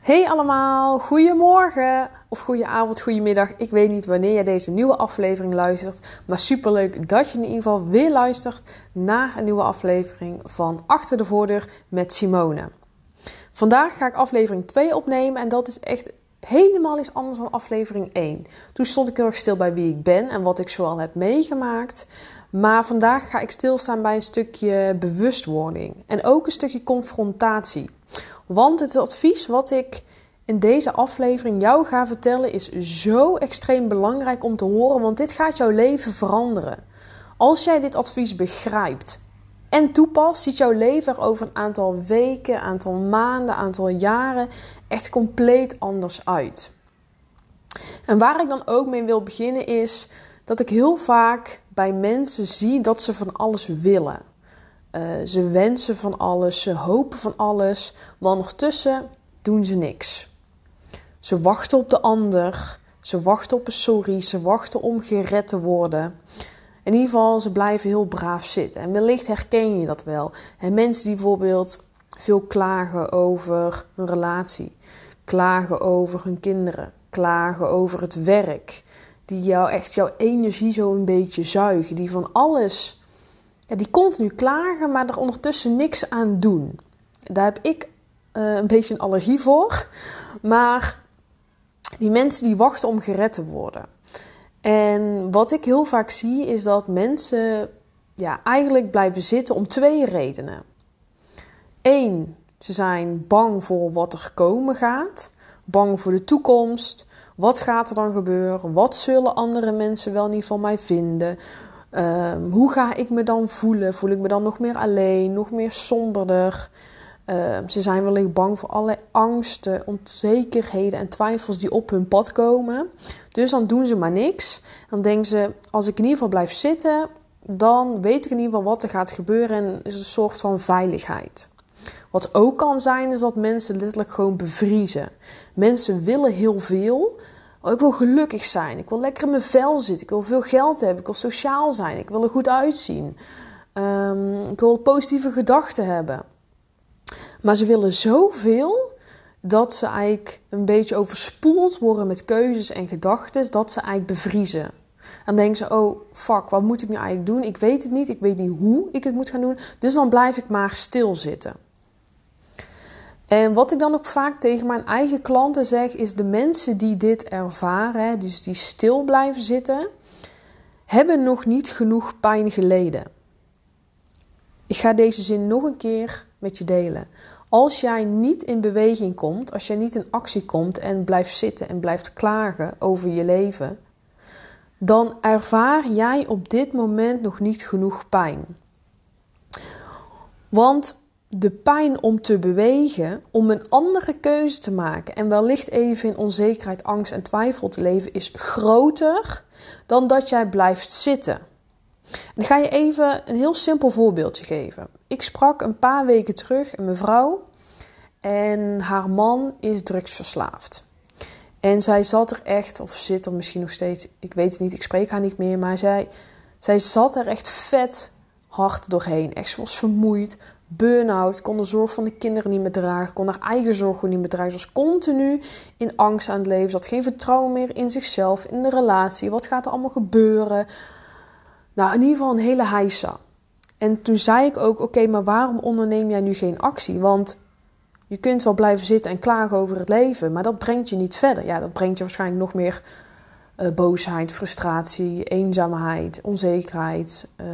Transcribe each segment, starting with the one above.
Hey allemaal, goedemorgen of goedenavond, goedemiddag. Ik weet niet wanneer je deze nieuwe aflevering luistert, maar superleuk dat je in ieder geval weer luistert naar een nieuwe aflevering van Achter de Voordeur met Simone. Vandaag ga ik aflevering 2 opnemen en dat is echt helemaal iets anders dan aflevering 1. Toen stond ik heel erg stil bij wie ik ben en wat ik zoal heb meegemaakt. Maar vandaag ga ik stilstaan bij een stukje bewustwording en ook een stukje confrontatie. Want het advies wat ik in deze aflevering jou ga vertellen is zo extreem belangrijk om te horen, want dit gaat jouw leven veranderen. Als jij dit advies begrijpt en toepast, ziet jouw leven er over een aantal weken, aantal maanden, aantal jaren echt compleet anders uit. En waar ik dan ook mee wil beginnen is dat ik heel vaak bij mensen zie dat ze van alles willen. Uh, ze wensen van alles, ze hopen van alles, maar ondertussen doen ze niks. Ze wachten op de ander, ze wachten op een sorry, ze wachten om gered te worden. In ieder geval, ze blijven heel braaf zitten. En wellicht herken je dat wel. En mensen die bijvoorbeeld veel klagen over hun relatie, klagen over hun kinderen, klagen over het werk, die jou echt jouw energie zo een beetje zuigen, die van alles ja, die continu klagen, maar er ondertussen niks aan doen. Daar heb ik uh, een beetje een allergie voor. Maar die mensen die wachten om gered te worden. En wat ik heel vaak zie is dat mensen ja, eigenlijk blijven zitten om twee redenen. Eén, ze zijn bang voor wat er komen gaat. Bang voor de toekomst. Wat gaat er dan gebeuren? Wat zullen andere mensen wel niet van mij vinden? Um, hoe ga ik me dan voelen? Voel ik me dan nog meer alleen, nog meer somberder? Um, ze zijn wellicht bang voor alle angsten, onzekerheden en twijfels die op hun pad komen. Dus dan doen ze maar niks. Dan denken ze: als ik in ieder geval blijf zitten, dan weet ik in ieder geval wat er gaat gebeuren en is een soort van veiligheid. Wat ook kan zijn, is dat mensen letterlijk gewoon bevriezen. Mensen willen heel veel, Oh, ik wil gelukkig zijn. Ik wil lekker in mijn vel zitten. Ik wil veel geld hebben. Ik wil sociaal zijn. Ik wil er goed uitzien. Um, ik wil positieve gedachten hebben. Maar ze willen zoveel dat ze eigenlijk een beetje overspoeld worden met keuzes en gedachten, dat ze eigenlijk bevriezen. En dan denken ze: oh fuck, wat moet ik nu eigenlijk doen? Ik weet het niet. Ik weet niet hoe ik het moet gaan doen. Dus dan blijf ik maar stilzitten. En wat ik dan ook vaak tegen mijn eigen klanten zeg, is de mensen die dit ervaren, dus die stil blijven zitten, hebben nog niet genoeg pijn geleden. Ik ga deze zin nog een keer met je delen. Als jij niet in beweging komt, als jij niet in actie komt en blijft zitten en blijft klagen over je leven, dan ervaar jij op dit moment nog niet genoeg pijn. Want de pijn om te bewegen, om een andere keuze te maken en wellicht even in onzekerheid, angst en twijfel te leven, is groter dan dat jij blijft zitten. En ik ga je even een heel simpel voorbeeldje geven. Ik sprak een paar weken terug een mevrouw en haar man is drugsverslaafd. En zij zat er echt, of zit er misschien nog steeds, ik weet het niet, ik spreek haar niet meer, maar zij, zij zat er echt vet hard doorheen. Echt, ze was vermoeid, burn-out, kon de zorg van de kinderen niet meer dragen, kon haar eigen zorg niet meer dragen. Ze was continu in angst aan het leven. Ze had geen vertrouwen meer in zichzelf, in de relatie. Wat gaat er allemaal gebeuren? Nou, in ieder geval een hele heisa. En toen zei ik ook: Oké, maar waarom onderneem jij nu geen actie? Want je kunt wel blijven zitten en klagen over het leven, maar dat brengt je niet verder. Ja, dat brengt je waarschijnlijk nog meer uh, boosheid, frustratie, eenzaamheid, onzekerheid, uh,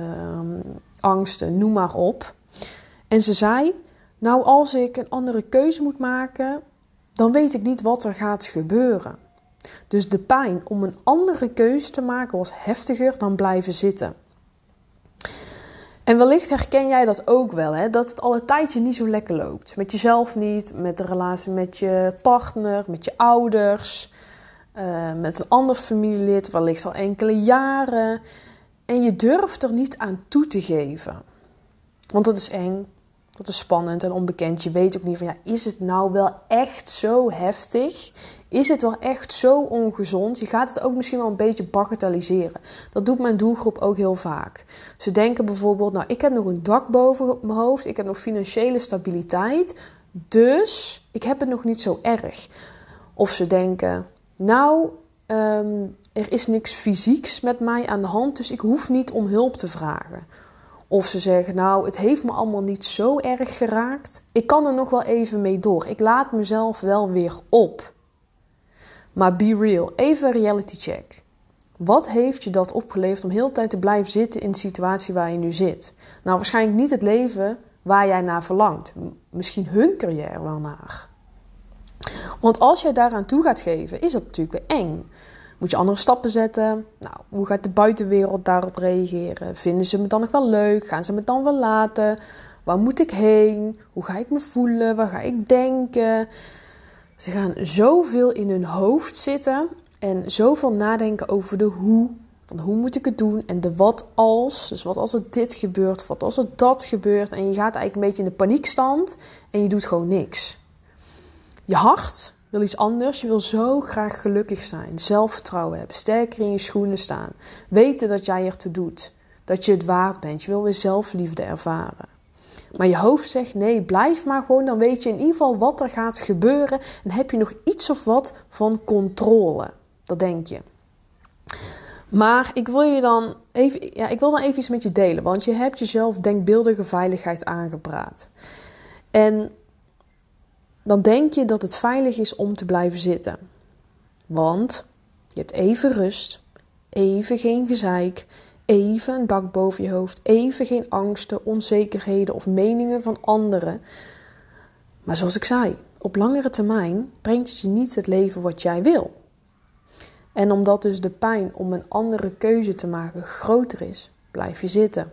angsten, noem maar op. En ze zei: Nou, als ik een andere keuze moet maken, dan weet ik niet wat er gaat gebeuren. Dus de pijn om een andere keuze te maken was heftiger dan blijven zitten. En wellicht herken jij dat ook wel, hè? dat het al een tijdje niet zo lekker loopt. Met jezelf niet, met de relatie met je partner, met je ouders, uh, met een ander familielid, wellicht al enkele jaren. En je durft er niet aan toe te geven. Want dat is eng, dat is spannend en onbekend. Je weet ook niet van ja, is het nou wel echt zo heftig? Is het wel echt zo ongezond? Je gaat het ook misschien wel een beetje bagatelliseren. Dat doet mijn doelgroep ook heel vaak. Ze denken bijvoorbeeld, nou ik heb nog een dak boven mijn hoofd, ik heb nog financiële stabiliteit. dus ik heb het nog niet zo erg. Of ze denken, nou, ehm, er is niks fysieks met mij aan de hand, dus ik hoef niet om hulp te vragen. Of ze zeggen, nou, het heeft me allemaal niet zo erg geraakt. Ik kan er nog wel even mee door. Ik laat mezelf wel weer op. Maar be real, even reality check. Wat heeft je dat opgeleverd om heel tijd te blijven zitten in de situatie waar je nu zit? Nou, waarschijnlijk niet het leven waar jij naar verlangt. Misschien je er wel naar. Want als jij daaraan toe gaat geven, is dat natuurlijk weer eng. Moet je andere stappen zetten? Nou, hoe gaat de buitenwereld daarop reageren? Vinden ze me dan nog wel leuk? Gaan ze me dan wel laten? Waar moet ik heen? Hoe ga ik me voelen? Waar ga ik denken? Ze gaan zoveel in hun hoofd zitten en zoveel nadenken over de hoe. Van hoe moet ik het doen en de wat als. Dus wat als er dit gebeurt, wat als er dat gebeurt. En je gaat eigenlijk een beetje in de paniekstand en je doet gewoon niks. Je hart wil iets anders. Je wil zo graag gelukkig zijn, zelfvertrouwen hebben, sterker in je schoenen staan. Weten dat jij ertoe doet, dat je het waard bent. Je wil weer zelfliefde ervaren. Maar je hoofd zegt nee, blijf maar gewoon. Dan weet je in ieder geval wat er gaat gebeuren. En heb je nog iets of wat van controle. Dat denk je. Maar ik wil je dan even, ja, ik wil dan even iets met je delen. Want je hebt jezelf denkbeeldige veiligheid aangepraat. En dan denk je dat het veilig is om te blijven zitten. Want je hebt even rust, even geen gezeik, even een dak boven je hoofd, even geen angsten, onzekerheden of meningen van anderen. Maar zoals ik zei, op langere termijn brengt het je niet het leven wat jij wil. En omdat dus de pijn om een andere keuze te maken groter is, blijf je zitten.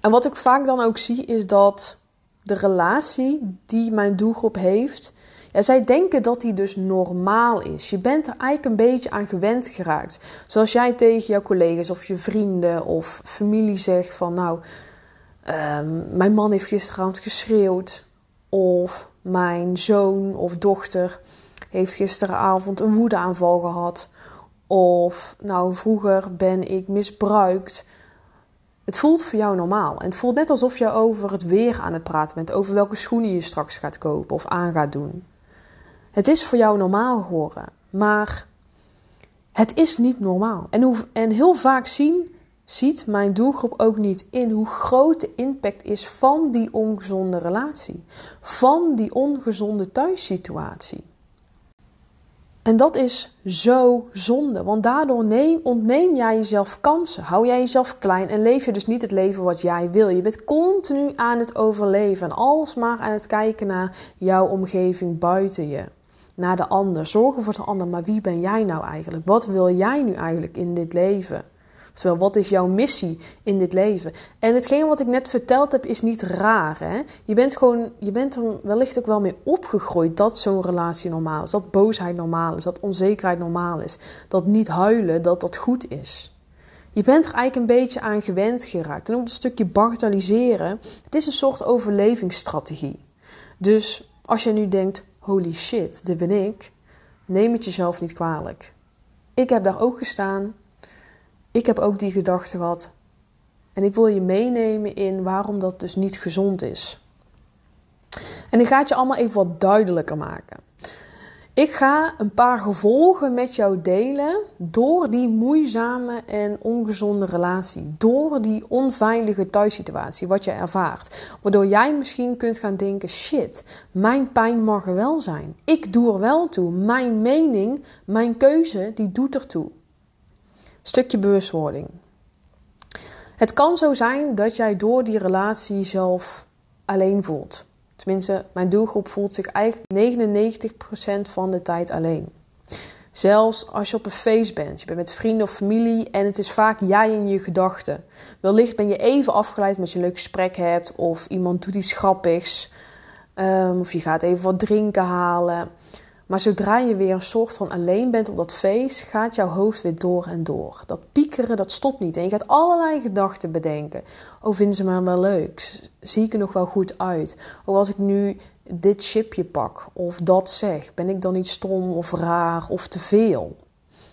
En wat ik vaak dan ook zie is dat de relatie die mijn doelgroep heeft, ja, zij denken dat die dus normaal is. Je bent er eigenlijk een beetje aan gewend geraakt. Zoals jij tegen jouw collega's of je vrienden of familie zegt van nou, ehm, mijn man heeft gisteravond geschreeuwd. Of mijn zoon of dochter heeft gisteravond een woedeaanval gehad. Of nou, vroeger ben ik misbruikt. Het voelt voor jou normaal. En het voelt net alsof je over het weer aan het praten bent. Over welke schoenen je straks gaat kopen of aan gaat doen. Het is voor jou normaal geworden. Maar het is niet normaal. En, en heel vaak zien, ziet mijn doelgroep ook niet in hoe groot de impact is van die ongezonde relatie. Van die ongezonde thuissituatie. En dat is zo zonde, want daardoor neem, ontneem jij jezelf kansen. Hou jij jezelf klein en leef je dus niet het leven wat jij wil. Je bent continu aan het overleven en alsmaar aan het kijken naar jouw omgeving buiten je. Naar de ander, zorgen voor de ander. Maar wie ben jij nou eigenlijk? Wat wil jij nu eigenlijk in dit leven? Oftewel, wat is jouw missie in dit leven? En hetgeen wat ik net verteld heb, is niet raar. Hè? Je bent gewoon, je bent er wellicht ook wel mee opgegroeid dat zo'n relatie normaal is. Dat boosheid normaal is. Dat onzekerheid normaal is. Dat niet huilen, dat dat goed is. Je bent er eigenlijk een beetje aan gewend geraakt. En om het stukje bagatelliseren, het is een soort overlevingsstrategie. Dus als je nu denkt, holy shit, dit ben ik, neem het jezelf niet kwalijk. Ik heb daar ook gestaan. Ik heb ook die gedachte gehad. En ik wil je meenemen in waarom dat dus niet gezond is. En ik ga het je allemaal even wat duidelijker maken. Ik ga een paar gevolgen met jou delen door die moeizame en ongezonde relatie. Door die onveilige thuissituatie, wat je ervaart. Waardoor jij misschien kunt gaan denken: shit, mijn pijn mag er wel zijn. Ik doe er wel toe. Mijn mening, mijn keuze, die doet ertoe. Stukje bewustwording. Het kan zo zijn dat jij door die relatie zelf alleen voelt. Tenminste, mijn doelgroep voelt zich eigenlijk 99% van de tijd alleen. Zelfs als je op een feest bent, je bent met vrienden of familie en het is vaak jij in je gedachten. Wellicht ben je even afgeleid met je een leuk gesprek hebt of iemand doet iets grappigs. Um, of je gaat even wat drinken halen. Maar zodra je weer een soort van alleen bent op dat feest, gaat jouw hoofd weer door en door. Dat piekeren, dat stopt niet. En je gaat allerlei gedachten bedenken. Oh, vinden ze me wel leuk? Zie ik er nog wel goed uit? Of als ik nu dit chipje pak of dat zeg, ben ik dan niet stom of raar of te veel?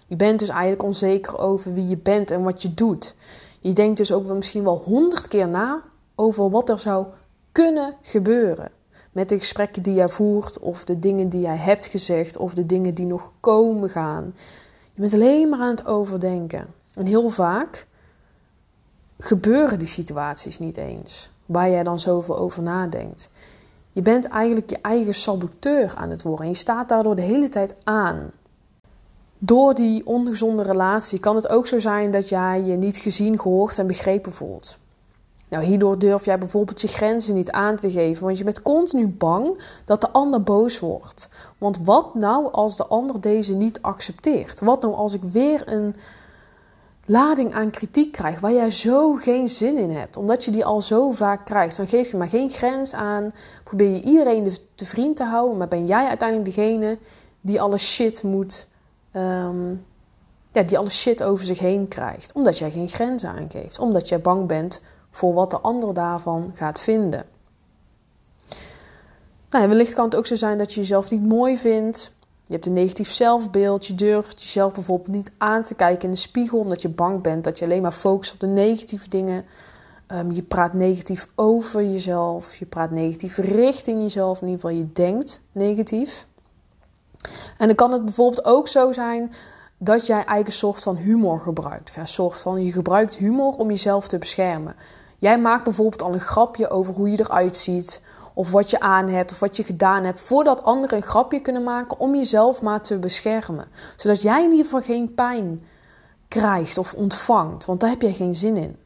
Je bent dus eigenlijk onzeker over wie je bent en wat je doet. Je denkt dus ook misschien wel honderd keer na over wat er zou kunnen gebeuren. Met de gesprekken die jij voert, of de dingen die jij hebt gezegd, of de dingen die nog komen gaan. Je bent alleen maar aan het overdenken. En heel vaak gebeuren die situaties niet eens, waar jij dan zoveel over nadenkt. Je bent eigenlijk je eigen saboteur aan het worden en je staat daardoor de hele tijd aan. Door die ongezonde relatie kan het ook zo zijn dat jij je niet gezien, gehoord en begrepen voelt. Nou, hierdoor durf jij bijvoorbeeld je grenzen niet aan te geven, want je bent continu bang dat de ander boos wordt. Want wat nou als de ander deze niet accepteert? Wat nou als ik weer een lading aan kritiek krijg waar jij zo geen zin in hebt, omdat je die al zo vaak krijgt? Dan geef je maar geen grens aan, probeer je iedereen te vriend te houden, maar ben jij uiteindelijk degene die alle shit moet. Ehm, ja, die alle shit over zich heen krijgt. Omdat jij geen grenzen aangeeft. Omdat jij bang bent voor wat de ander daarvan gaat vinden. Nou, wellicht kan het ook zo zijn dat je jezelf niet mooi vindt. Je hebt een negatief zelfbeeld. Je durft jezelf bijvoorbeeld niet aan te kijken in de spiegel omdat je bang bent dat je alleen maar focust op de negatieve dingen. Um, je praat negatief over jezelf. Je praat negatief richting jezelf. In ieder geval, je denkt negatief. En dan kan het bijvoorbeeld ook zo zijn dat jij eigen soort van humor gebruikt. Een soort van, je gebruikt humor om jezelf te beschermen. Jij maakt bijvoorbeeld al een grapje over hoe je eruit ziet, of wat je aan hebt, of wat je gedaan hebt, voordat anderen een grapje kunnen maken om jezelf maar te beschermen. Zodat jij in ieder geval geen pijn krijgt of ontvangt, want daar heb jij geen zin in.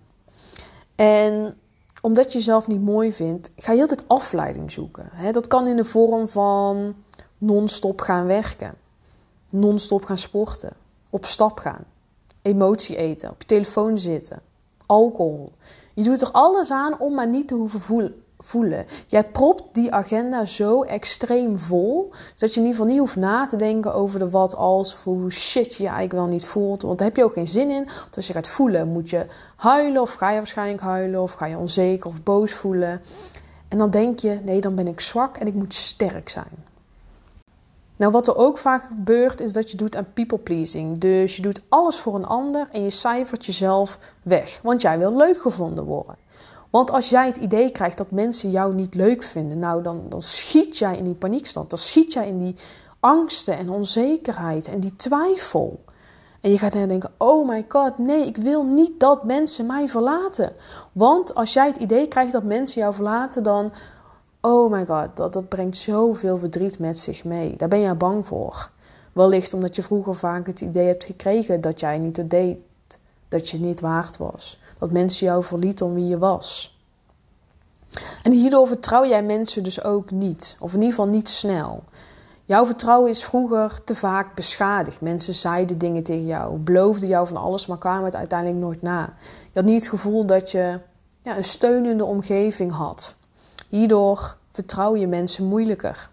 En omdat je jezelf niet mooi vindt, ga je altijd afleiding zoeken. Dat kan in de vorm van non-stop gaan werken, non-stop gaan sporten, op stap gaan, emotie eten, op je telefoon zitten, alcohol. Je doet er alles aan om maar niet te hoeven voelen. Jij propt die agenda zo extreem vol, dat je in ieder geval niet hoeft na te denken over de wat als, hoe shit je eigenlijk wel niet voelt. Want daar heb je ook geen zin in. Want als je gaat voelen, moet je huilen, of ga je waarschijnlijk huilen, of ga je onzeker of boos voelen. En dan denk je, nee, dan ben ik zwak en ik moet sterk zijn. Nou, wat er ook vaak gebeurt, is dat je doet aan people pleasing. Dus je doet alles voor een ander en je cijfert jezelf weg. Want jij wil leuk gevonden worden. Want als jij het idee krijgt dat mensen jou niet leuk vinden, nou dan, dan schiet jij in die paniekstand. Dan schiet jij in die angsten en onzekerheid en die twijfel. En je gaat dan denken: oh my god, nee, ik wil niet dat mensen mij verlaten. Want als jij het idee krijgt dat mensen jou verlaten, dan Oh my god, dat, dat brengt zoveel verdriet met zich mee. Daar ben je bang voor. Wellicht omdat je vroeger vaak het idee hebt gekregen dat jij niet het deed. Dat je niet waard was. Dat mensen jou verlieten om wie je was. En hierdoor vertrouw jij mensen dus ook niet. Of in ieder geval niet snel. Jouw vertrouwen is vroeger te vaak beschadigd. Mensen zeiden dingen tegen jou, beloofden jou van alles, maar kwamen het uiteindelijk nooit na. Je had niet het gevoel dat je ja, een steunende omgeving had. Hierdoor vertrouw je mensen moeilijker.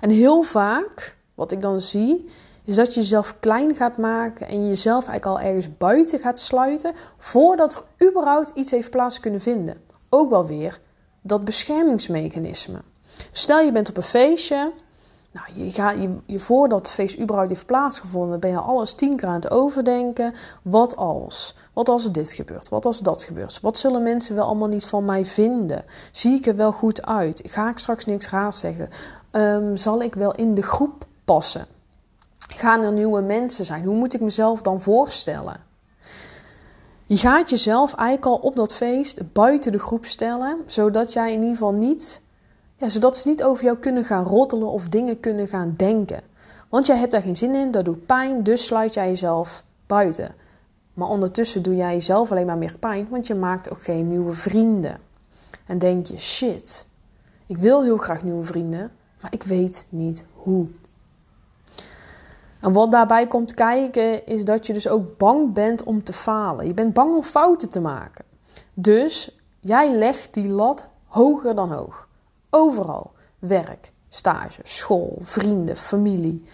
En heel vaak, wat ik dan zie, is dat je jezelf klein gaat maken en jezelf eigenlijk al ergens buiten gaat sluiten voordat er überhaupt iets heeft plaats kunnen vinden. Ook wel weer dat beschermingsmechanisme. Stel je bent op een feestje nou, je gaat, je, je, voordat het feest überhaupt heeft plaatsgevonden, ben je alles tien keer aan het overdenken. Wat als? Wat als dit gebeurt? Wat als dat gebeurt? Wat zullen mensen wel allemaal niet van mij vinden? Zie ik er wel goed uit? Ga ik straks niks raars zeggen? Ehm, zal ik wel in de groep passen? Gaan er nieuwe mensen zijn? Hoe moet ik mezelf dan voorstellen? Je gaat jezelf eigenlijk al op dat feest buiten de groep stellen, zodat jij in ieder geval niet ja, zodat ze niet over jou kunnen gaan roddelen of dingen kunnen gaan denken. Want jij hebt daar geen zin in, dat doet pijn, dus sluit jij jezelf buiten. Maar ondertussen doe jij jezelf alleen maar meer pijn, want je maakt ook geen nieuwe vrienden. En denk je, shit, ik wil heel graag nieuwe vrienden, maar ik weet niet hoe. En wat daarbij komt kijken, is dat je dus ook bang bent om te falen. Je bent bang om fouten te maken. Dus jij legt die lat hoger dan hoog. Overal. Werk, stage, school, vrienden, familie.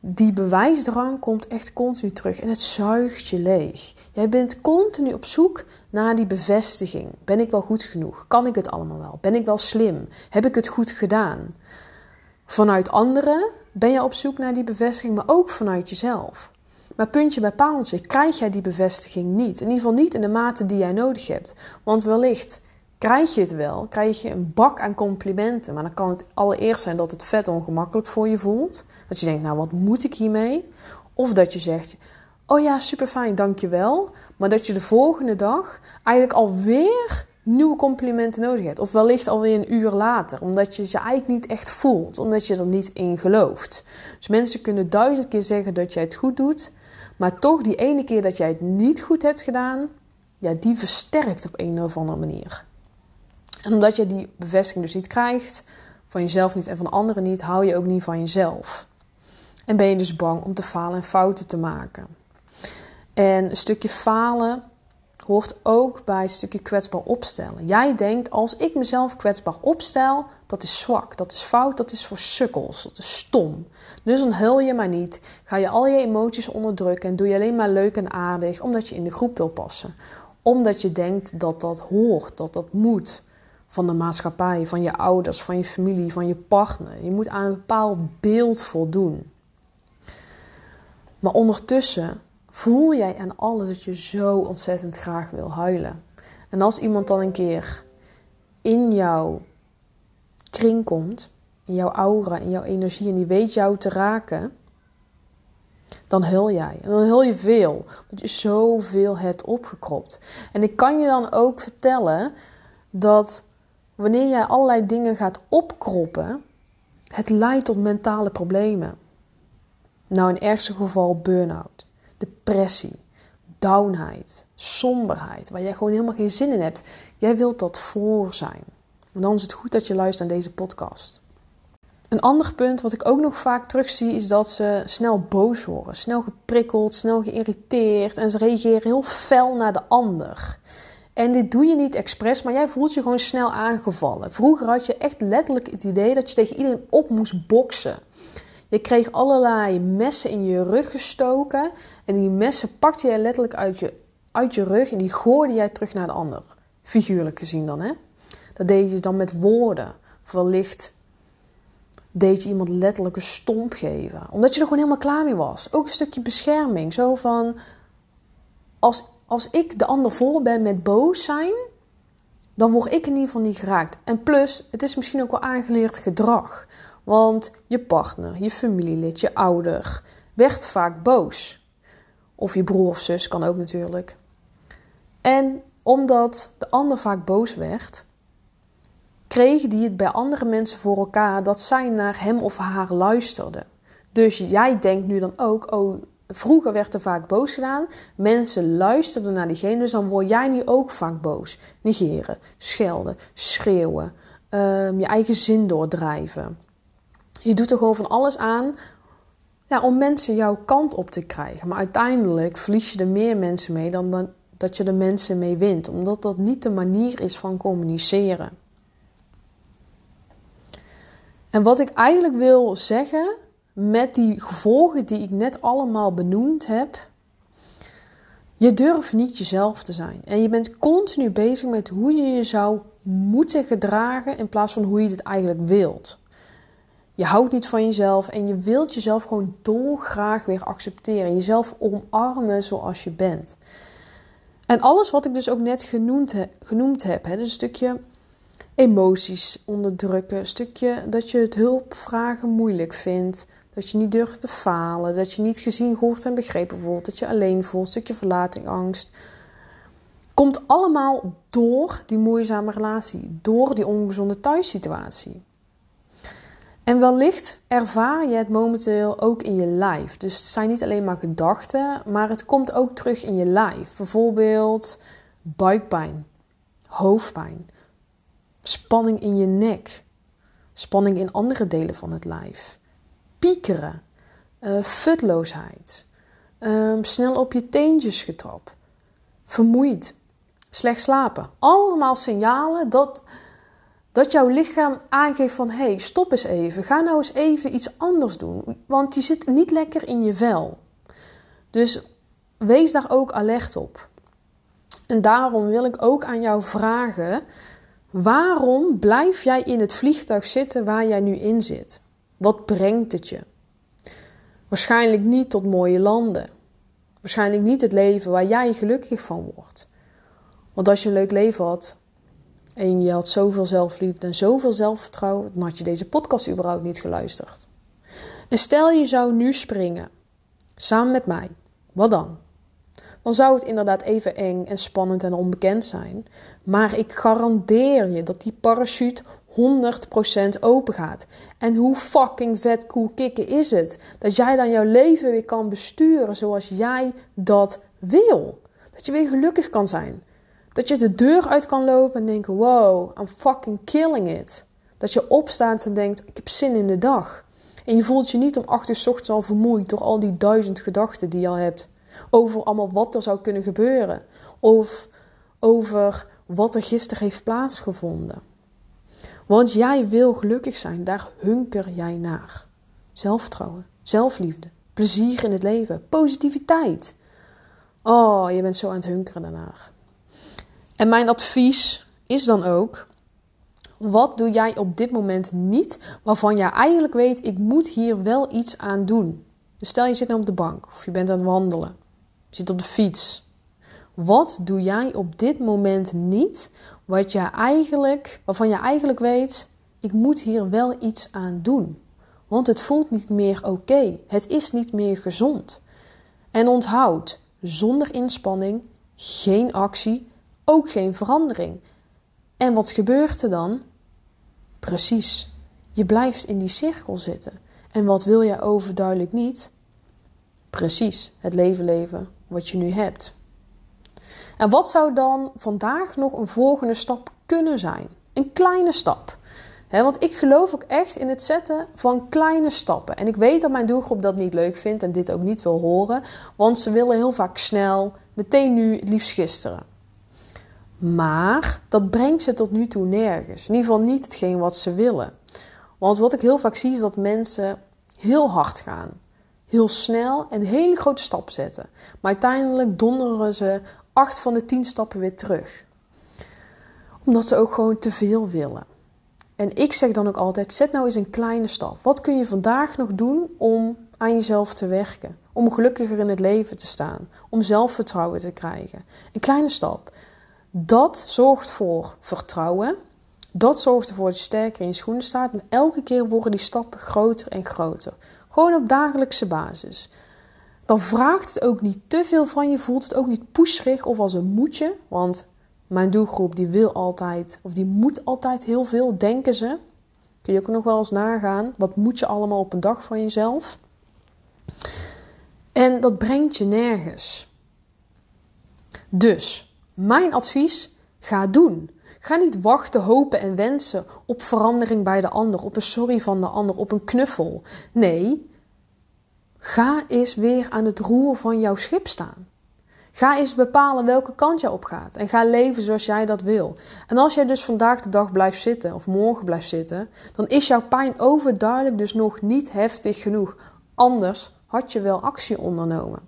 Die bewijsdrang komt echt continu terug en het zuigt je leeg. Jij bent continu op zoek naar die bevestiging. Ben ik wel goed genoeg? Kan ik het allemaal wel? Ben ik wel slim? Heb ik het goed gedaan? Vanuit anderen ben je op zoek naar die bevestiging, maar ook vanuit jezelf. Maar puntje bij paaltje krijg jij die bevestiging niet. In ieder geval niet in de mate die jij nodig hebt. Want wellicht krijg je het wel. Krijg je een bak aan complimenten. Maar dan kan het allereerst zijn dat het vet ongemakkelijk voor je voelt. Dat je denkt, nou wat moet ik hiermee? Of dat je zegt, oh ja, super fijn, dankjewel. Maar dat je de volgende dag eigenlijk alweer nieuwe complimenten nodig hebt. Of wellicht alweer een uur later. Omdat je ze eigenlijk niet echt voelt. Omdat je er niet in gelooft. Dus mensen kunnen duizend keer zeggen dat jij het goed doet. Maar toch die ene keer dat jij het niet goed hebt gedaan. Ja, die versterkt op een of andere manier. En omdat je die bevestiging dus niet krijgt. Van jezelf niet en van anderen niet. Hou je ook niet van jezelf. En ben je dus bang om te falen en fouten te maken. En een stukje falen hoort ook bij een stukje kwetsbaar opstellen. Jij denkt, als ik mezelf kwetsbaar opstel, dat is zwak, dat is fout, dat is voor sukkels, dat is stom. Dus dan hul je maar niet, ga je al je emoties onderdrukken en doe je alleen maar leuk en aardig omdat je in de groep wil passen. Omdat je denkt dat dat hoort, dat dat moet van de maatschappij, van je ouders, van je familie, van je partner. Je moet aan een bepaald beeld voldoen. Maar ondertussen voel jij aan alles dat je zo ontzettend graag wil huilen. En als iemand dan een keer in jouw kring komt, in jouw aura, in jouw energie en die weet jou te raken, dan hul jij. En dan hul je veel, want je zoveel hebt opgekropt. En ik kan je dan ook vertellen dat wanneer jij allerlei dingen gaat opkroppen, het leidt tot mentale problemen. Nou, in ergste geval burn-out depressie, downheid, somberheid, waar jij gewoon helemaal geen zin in hebt. Jij wilt dat voor zijn. En dan is het goed dat je luistert naar deze podcast. Een ander punt wat ik ook nog vaak terugzie is dat ze snel boos worden, snel geprikkeld, snel geïrriteerd en ze reageren heel fel naar de ander. En dit doe je niet expres, maar jij voelt je gewoon snel aangevallen. Vroeger had je echt letterlijk het idee dat je tegen iedereen op moest boksen. Je kreeg allerlei messen in je rug gestoken. En die messen pakte jij letterlijk uit je, uit je rug en die gooide jij terug naar de ander. Figuurlijk gezien dan, hè? Dat deed je dan met woorden. Wellicht deed je iemand letterlijk een stomp geven. Omdat je er gewoon helemaal klaar mee was. Ook een stukje bescherming. Zo van, als, als ik de ander vol ben met boos zijn, dan word ik in ieder geval niet geraakt. En plus, het is misschien ook wel aangeleerd gedrag. Want je partner, je familielid, je ouder werd vaak boos. Of je broer of zus kan ook natuurlijk. En omdat de ander vaak boos werd, kreeg die het bij andere mensen voor elkaar dat zij naar hem of haar luisterden. Dus jij denkt nu dan ook, oh, vroeger werd er vaak boos gedaan. Mensen luisterden naar diegene, dus dan word jij nu ook vaak boos. Negeren, schelden, schreeuwen, um, je eigen zin doordrijven. Je doet er gewoon van alles aan ja, om mensen jouw kant op te krijgen. Maar uiteindelijk verlies je er meer mensen mee dan, dan dat je er mensen mee wint. Omdat dat niet de manier is van communiceren. En wat ik eigenlijk wil zeggen met die gevolgen die ik net allemaal benoemd heb. Je durft niet jezelf te zijn. En je bent continu bezig met hoe je je zou moeten gedragen in plaats van hoe je het eigenlijk wilt. Je houdt niet van jezelf en je wilt jezelf gewoon dolgraag weer accepteren. Jezelf omarmen zoals je bent. En alles wat ik dus ook net genoemd, heb, hè, dus een stukje emoties onderdrukken, een stukje dat je het hulpvragen moeilijk vindt, dat je niet durft te falen, dat je niet gezien, gehoord en begrepen voelt, dat je alleen voelt, een stukje verlatingangst. Komt allemaal door die moeizame relatie, door die ongezonde thuissituatie. En wellicht ervaar je het momenteel ook in je lijf. Dus het zijn niet alleen maar gedachten, maar het komt ook terug in je lijf. Bijvoorbeeld buikpijn, hoofdpijn, spanning in je nek, spanning in andere delen van het lijf, piekeren, uh, futloosheid, ehm, snel op je teentjes getrapt, vermoeid, slecht slapen. Allemaal signalen dat dat jouw lichaam aangeeft van hé, hey, stop eens even. Ga nou eens even iets anders doen. Want je zit niet lekker in je vel. Dus wees daar ook alert op. En daarom wil ik ook aan jou vragen: waarom blijf jij in het vliegtuig zitten waar jij nu in zit? Wat brengt het je? Waarschijnlijk niet tot mooie landen. Waarschijnlijk niet het leven waar jij gelukkig van wordt. Want als je een leuk leven had, en je had zoveel zelfliefde en zoveel zelfvertrouwen, dan had je deze podcast überhaupt niet geluisterd. En stel je zou nu springen, samen met mij, wat dan? Dan zou het inderdaad even eng en spannend en onbekend zijn. Maar ik garandeer je dat die parachute 100% open gaat. En hoe fucking vet cool kicken is het dat jij dan jouw leven weer kan besturen zoals jij dat wil. Dat je weer gelukkig kan zijn. Dat je de deur uit kan lopen en denken: wow, I'm fucking killing it. Dat je opstaat en denkt: ik heb zin in de dag. En je voelt je niet om acht uur s ochtends al vermoeid door al die duizend gedachten die je al hebt. Over allemaal wat er zou kunnen gebeuren. Of over wat er gisteren heeft plaatsgevonden. Want jij wil gelukkig zijn, daar hunker jij naar. Zelfvertrouwen, zelfliefde, plezier in het leven, positiviteit. Oh, je bent zo aan het hunkeren daarnaar. En mijn advies is dan ook: wat doe jij op dit moment niet waarvan jij eigenlijk weet, ik moet hier wel iets aan doen? Dus stel je zit nu op de bank of je bent aan het wandelen, je zit op de fiets. Wat doe jij op dit moment niet wat je eigenlijk, waarvan je eigenlijk weet, ik moet hier wel iets aan doen? Want het voelt niet meer oké. Het is niet meer gezond. En onthoud, zonder inspanning geen actie, ook geen verandering. En wat gebeurt er dan? Precies, je blijft in die cirkel zitten. En wat wil je overduidelijk niet? Precies, het leven leven wat je nu hebt. En wat zou dan vandaag nog een volgende stap kunnen zijn? Een kleine stap. want ik geloof ook echt in het zetten van kleine stappen. En ik weet dat mijn doelgroep dat niet leuk vindt en dit ook niet wil horen, want ze willen heel vaak snel, meteen nu, liefst gisteren. Maar dat brengt ze tot nu toe nergens. In ieder geval niet hetgeen wat ze willen. Want wat ik heel vaak zie is dat mensen heel hard gaan. Heel snel en een hele grote stap zetten. Maar uiteindelijk donderen ze acht van de tien stappen weer terug. Omdat ze ook gewoon te veel willen. En ik zeg dan ook altijd: zet nou eens een kleine stap. Wat kun je vandaag nog doen om aan jezelf te werken? Om gelukkiger in het leven te staan. Om zelfvertrouwen te krijgen. Een kleine stap. Dat zorgt voor vertrouwen. Dat zorgt ervoor dat je sterker in je schoenen staat. En elke keer worden die stappen groter en groter. Gewoon op dagelijkse basis. Dan vraagt het ook niet te veel van je. Voelt het ook niet pusherig of als een moetje. Want mijn doelgroep die wil altijd, of die moet altijd heel veel, denken ze. Kun je ook nog wel eens nagaan. Wat moet je allemaal op een dag van jezelf? En dat brengt je nergens. Dus mijn advies: ga doen. Ga niet wachten, hopen en wensen op verandering bij de ander, op een sorry van de ander, op een knuffel. Nee, ga eens weer aan het roer van jouw schip staan. Ga eens bepalen welke kant je op gaat en ga leven zoals jij dat wil. En als jij dus vandaag de dag blijft zitten of morgen blijft zitten, dan is jouw pijn overduidelijk dus nog niet heftig genoeg. Anders had je wel actie ondernomen.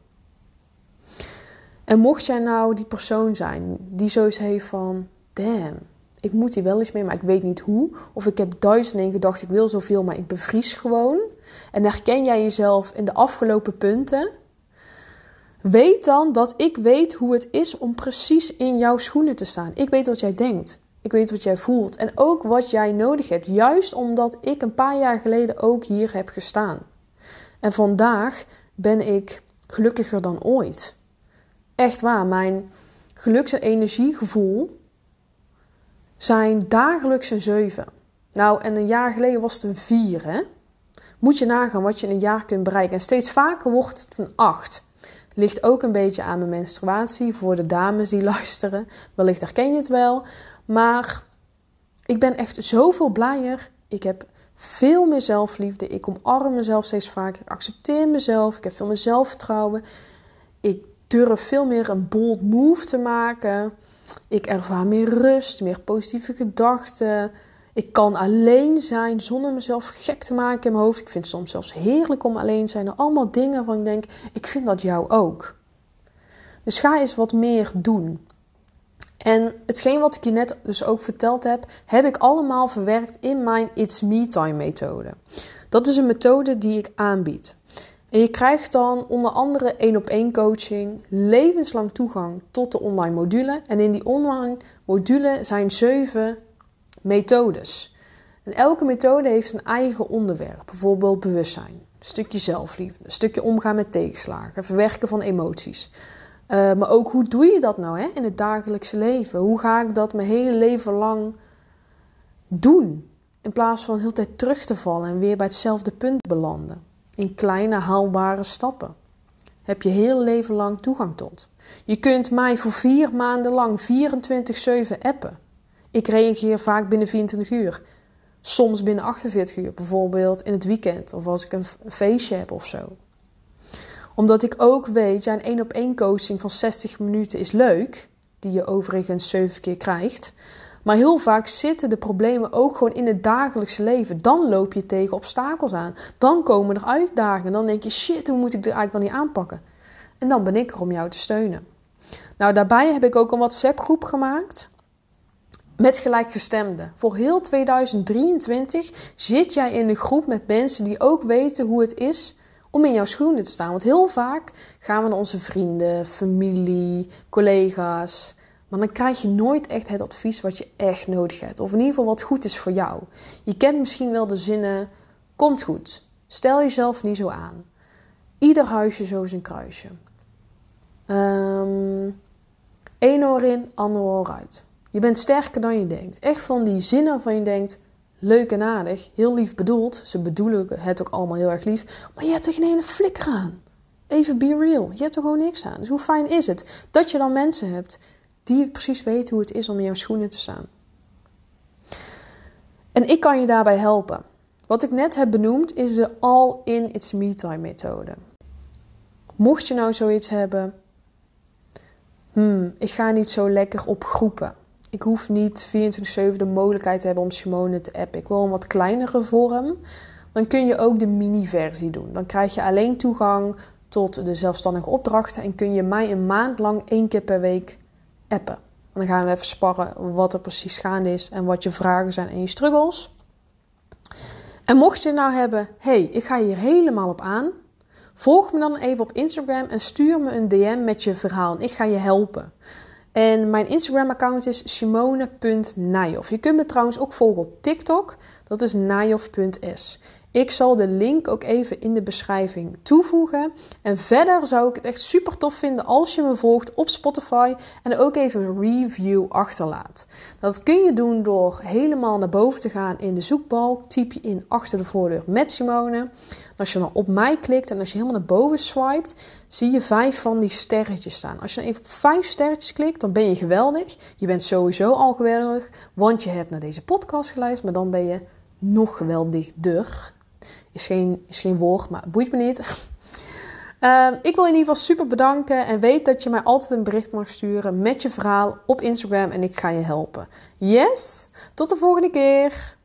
En mocht jij nou die persoon zijn die zoiets heeft van: damn, ik moet hier wel eens mee, maar ik weet niet hoe. Of ik heb duizend in gedacht, ik wil zoveel, maar ik bevries gewoon. En herken jij jezelf in de afgelopen punten? Weet dan dat ik weet hoe het is om precies in jouw schoenen te staan. Ik weet wat jij denkt. Ik weet wat jij voelt. En ook wat jij nodig hebt. Juist omdat ik een paar jaar geleden ook hier heb gestaan. En vandaag ben ik gelukkiger dan ooit. Echt waar, mijn geluks- en energiegevoel zijn dagelijks een 7. Nou, en een jaar geleden was het een 4, hè? Moet je nagaan wat je in een jaar kunt bereiken. En steeds vaker wordt het een 8. Ligt ook een beetje aan mijn menstruatie voor de dames die luisteren. Wellicht herken je het wel. Maar ik ben echt zoveel blijer. Ik heb veel meer zelfliefde. Ik omarm mezelf steeds vaker. Ik accepteer mezelf. Ik heb veel meer zelfvertrouwen. Ik durf veel meer een bold move te maken. Ik ervaar meer rust, meer positieve gedachten. Ik kan alleen zijn zonder mezelf gek te maken in mijn hoofd. Ik vind het soms zelfs heerlijk om alleen te zijn. Allemaal dingen van ik denk, ik vind dat jou ook. Dus ga eens wat meer doen. En hetgeen wat ik je net dus ook verteld heb, heb ik allemaal verwerkt in mijn It's Me Time methode. Dat is een methode die ik aanbied. En je krijgt dan onder andere één op één coaching, levenslang toegang tot de online module. En in die online module zijn zeven methodes. En elke methode heeft een eigen onderwerp, bijvoorbeeld bewustzijn, een stukje zelfliefde, een stukje omgaan met tegenslagen, verwerken van emoties. Uh, maar ook hoe doe je dat nou hè, in het dagelijkse leven? Hoe ga ik dat mijn hele leven lang doen? In plaats van heel tijd terug te vallen en weer bij hetzelfde punt belanden. In kleine haalbare stappen. Heb je heel leven lang toegang tot. Je kunt mij voor vier maanden lang 24-7 appen. Ik reageer vaak binnen 24 uur. Soms binnen 48 uur, bijvoorbeeld in het weekend of als ik een feestje heb of zo. Omdat ik ook weet, ja, een één op één coaching van 60 minuten is leuk, die je overigens 7 keer krijgt. Maar heel vaak zitten de problemen ook gewoon in het dagelijkse leven. Dan loop je tegen obstakels aan. Dan komen er uitdagingen. Dan denk je, shit, hoe moet ik dit eigenlijk wel niet aanpakken? En dan ben ik er om jou te steunen. Nou, daarbij heb ik ook een WhatsApp groep gemaakt met gelijkgestemden. Voor heel 2023 zit jij in een groep met mensen die ook weten hoe het is om in jouw schoenen te staan. Want heel vaak gaan we naar onze vrienden, familie, collega's. Maar dan krijg je nooit echt het advies wat je echt nodig hebt. Of in ieder geval wat goed is voor jou. Je kent misschien wel de zinnen: komt goed. Stel jezelf niet zo aan. Ieder huisje zo zijn kruisje. Eén oor in, ander oor uit. Je bent sterker dan je denkt. Echt van die zinnen waarvan je denkt, leuk en aardig, heel lief bedoeld. Ze bedoelen het ook allemaal heel erg lief. Maar je hebt er geen ene flikker aan. Even be real. Je hebt er gewoon niks aan. Dus hoe fijn is het dat je dan mensen hebt die precies weten hoe het is om in jouw schoenen te staan. En ik kan je daarbij helpen. Wat ik net heb benoemd is de all-in it's me time methode. Mocht je nou zoiets hebben, hmm, ik ga niet zo lekker op groepen. Ik hoef niet 24-7 de mogelijkheid te hebben om Simone te appen. Ik wil een wat kleinere vorm. Dan kun je ook de mini-versie doen. Dan krijg je alleen toegang tot de zelfstandige opdrachten en kun je mij een maand lang één keer per week appen. En dan gaan we even sparren wat er precies gaande is en wat je vragen zijn en je struggles. En mocht je nou hebben, hey, ik ga hier helemaal op aan, volg me dan even op Instagram en stuur me een DM met je verhaal. Ik ga je helpen. En mijn Instagram-account is simone.najof. Je kunt me trouwens ook volgen op TikTok. Dat is najof.s. Ik zal de link ook even in de beschrijving toevoegen. En verder zou ik het echt super tof vinden als je me volgt op Spotify en ook even een review achterlaat. Dat kun je doen door helemaal naar boven te gaan in de zoekbalk. Typ je in achter de voordeur met Simone. Als je dan op mij klikt en als je helemaal naar boven swipet, zie je vijf van die sterretjes staan. Als je dan even op vijf sterretjes klikt, dan ben je geweldig. Je bent sowieso al geweldig, want je hebt naar deze podcast geluisterd, maar dan ben je nog geweldigder. Is geen, is geen woord, maar boeit me niet. Uh, ik wil in ieder geval super bedanken en weet dat je mij altijd een bericht mag sturen met je verhaal op Instagram en ik ga je helpen. Yes, tot de volgende keer.